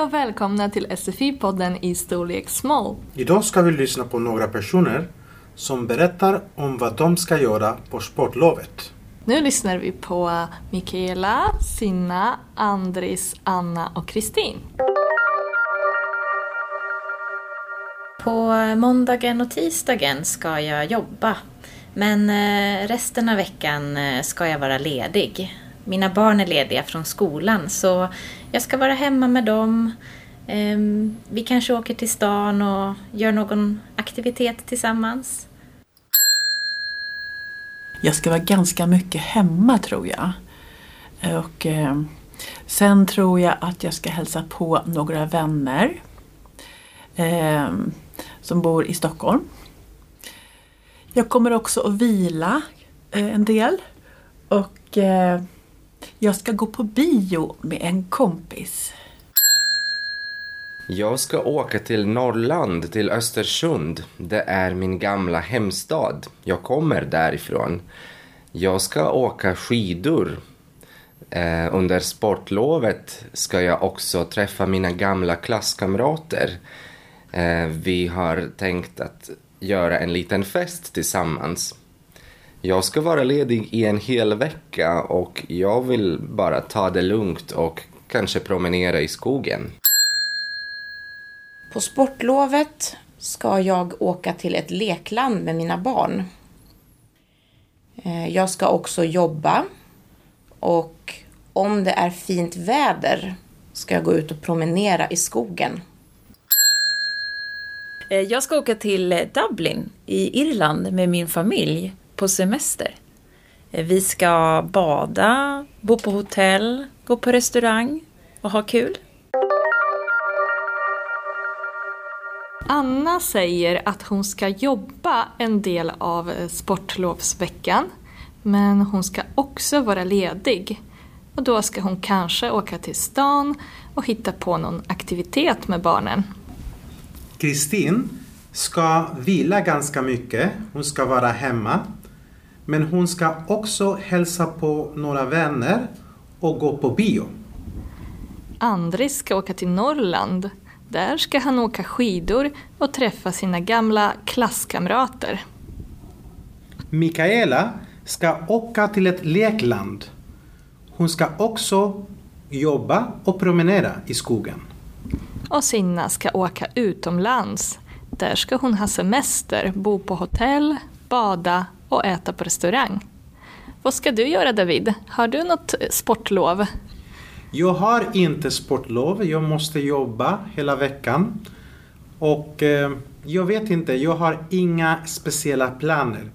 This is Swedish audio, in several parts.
Hej och välkomna till SFI-podden i storlek small. Idag ska vi lyssna på några personer som berättar om vad de ska göra på sportlovet. Nu lyssnar vi på Mikaela, Sinna, Andris, Anna och Kristin. På måndagen och tisdagen ska jag jobba. Men eh, resten av veckan eh, ska jag vara ledig. Mina barn är lediga från skolan så jag ska vara hemma med dem. Ehm, vi kanske åker till stan och gör någon aktivitet tillsammans. Jag ska vara ganska mycket hemma tror jag. Och eh, sen tror jag att jag ska hälsa på några vänner eh, som bor i Stockholm. Jag kommer också att vila eh, en del. Och eh, jag ska gå på bio med en kompis. Jag ska åka till Norrland, till Östersund. Det är min gamla hemstad. Jag kommer därifrån. Jag ska åka skidor. Eh, under sportlovet ska jag också träffa mina gamla klasskamrater. Eh, vi har tänkt att göra en liten fest tillsammans. Jag ska vara ledig i en hel vecka och jag vill bara ta det lugnt och kanske promenera i skogen. På sportlovet ska jag åka till ett lekland med mina barn. Eh, Jag ska också jobba och om det är fint väder ska jag gå ut och promenera i skogen. Eh, Jag ska åka till Dublin i Irland med min familj på semester. Eh, Vi ska bada, bo på hotell, gå på restaurang och ha kul. Anna säger att hon ska jobba en del av eh, sportlovsveckan. Men hon ska också vara ledig. Och då ska hon kanske åka till stan och hitta på någon aktivitet med barnen. Kristin ska vila ganska mycket. Hon ska vara hemma. Men hon ska också hälsa på några vänner och gå på bio. Andris ska åka till Norrland. Där ska han åka skidor och träffa sina gamla klasskamrater. Mikaela ska åka till ett lekland. Hon ska också jobba och promenera i skogen. Och Sinna ska åka utomlands. Där ska hon ha semester, bo på hotell, bada och äta på restaurang. Vad ska du göra David? Har du något sportlov? Jag har inte sportlov. Jag måste jobba hela veckan. Och eh, jag vet inte, jag har inga speciella planer.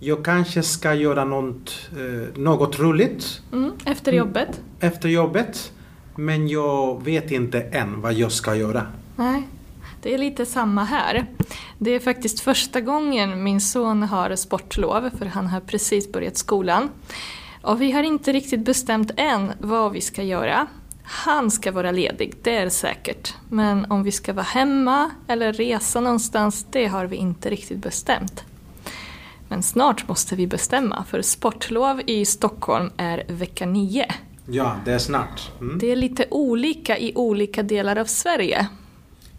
Jag kanske ska göra något, eh, något roligt Mm, efter jobbet? efter jobbet. Men jag vet inte än vad jag ska göra. Nej, det är lite samma här. Det är faktiskt första gången min son har sportlov för han har precis börjat skolan. Och vi har inte riktigt bestämt än vad vi ska göra. Han ska vara ledig, det är säkert. Men om vi ska vara hemma eller resa någonstans, det har vi inte riktigt bestämt. Men snart måste vi bestämma, för sportlov i Stockholm är vecka 9. Ja, det är snart. Mm. Det är lite olika i olika delar av Sverige.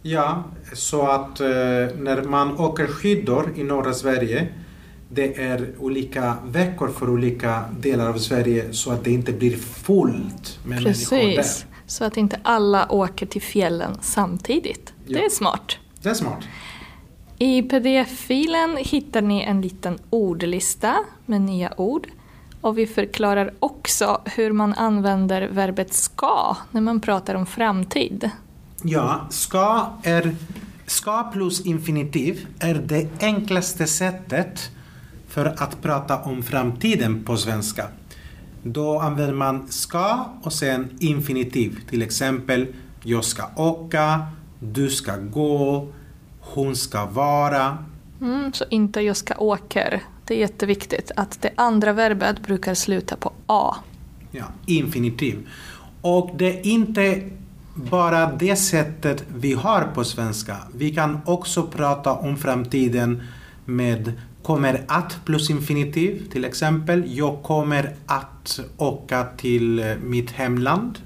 Ja, så att eh, när man åker skidor i norra Sverige det är olika veckor för olika delar av Sverige så att det inte blir fullt med människor där. Precis, så att inte alla åker till fjällen samtidigt. Ja. Det är smart. Det är smart. I pdf-filen hittar ni en liten ordlista med nya ord. Och vi förklarar också hur man använder verbet ska när man pratar om framtid. Ja, ska, är, ska plus infinitiv är det enklaste sättet för att prata om framtiden på svenska. Då använder man ska och sen infinitiv. Till exempel, jag ska åka, du ska gå, hon ska vara. Mm, så inte jag ska åker. Det är jätteviktigt att det andra verbet brukar sluta på a. Ja, infinitiv. Och det är inte bara det sättet vi har på svenska. Vi kan också prata om framtiden med kommer att plus infinitiv. Till exempel, jag kommer att åka till mitt hemland.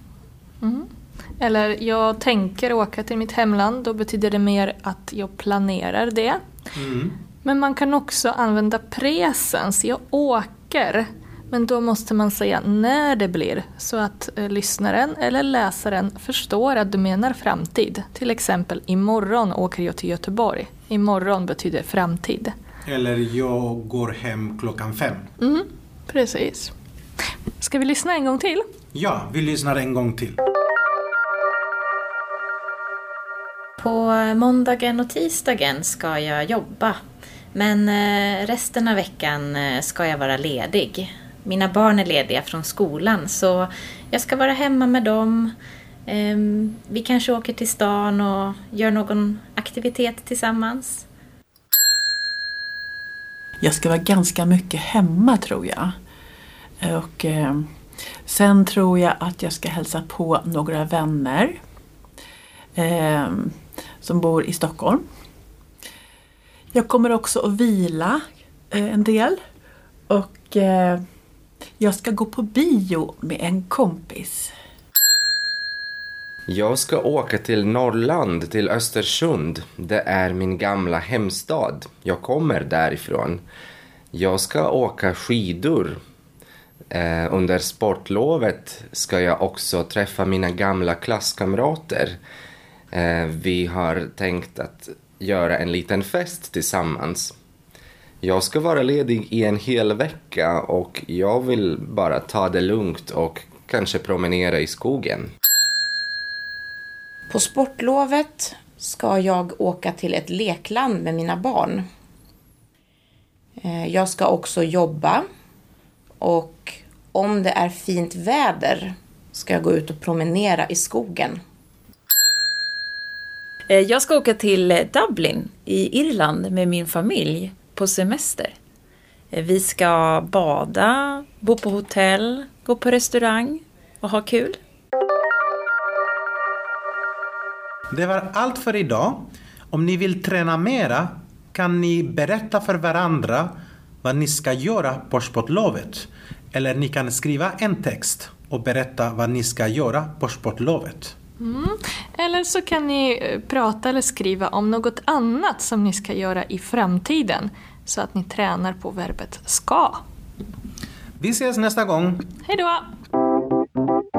Eller jag tänker åka till mitt hemland, då betyder det mer att jag planerar det. Mm. Men man kan också använda presens, jag åker. Men då måste man säga när det blir så att eh, lyssnaren eller läsaren förstår att du menar framtid. Till exempel imorgon åker jag till Göteborg. Imorgon betyder framtid. Eller jag går hem klockan fem. Mm, precis. Ska vi lyssna en gång till? Ja, vi lyssnar en gång till. På måndagen och tisdagen ska jag jobba. Men eh, resten av veckan eh, ska jag vara ledig. Mina barn är lediga från skolan så jag ska vara hemma med dem. Ehm, vi kanske åker till stan och gör någon aktivitet tillsammans. Jag ska vara ganska mycket hemma tror jag. Och eh, sen tror jag att jag ska hälsa på några vänner eh, som bor i Stockholm. Jag kommer också att vila eh, en del. Och eh, jag ska gå på bio med en kompis. Jag ska åka till Norrland, till Östersund. Det är min gamla hemstad. Jag kommer därifrån. Jag ska åka skidor. Eh, under sportlovet ska jag också träffa mina gamla klasskamrater. Eh, vi har tänkt att göra en liten fest tillsammans. Jag ska vara ledig i en hel vecka och jag vill bara ta det lugnt och kanske promenera i skogen. På sportlovet ska jag åka till ett lekland med mina barn. Eh, Jag ska också jobba och om det är fint väder ska jag gå ut och promenera i skogen. Eh, Jag ska åka till Dublin i Irland med min familj på semester. Eh, vi ska bada, bo på hotell, gå på restaurang och ha kul. Det var allt för idag. Om ni vill träna mera kan ni berätta för varandra vad ni ska göra på sportlovet. Eller ni kan skriva en text och berätta vad ni ska göra på sportlovet. Eller så kan ni eh, prata eller skriva om något annat som ni ska göra i framtiden. Så att ni tränar på verbet ska. Vi ses nästa gång. Hej då!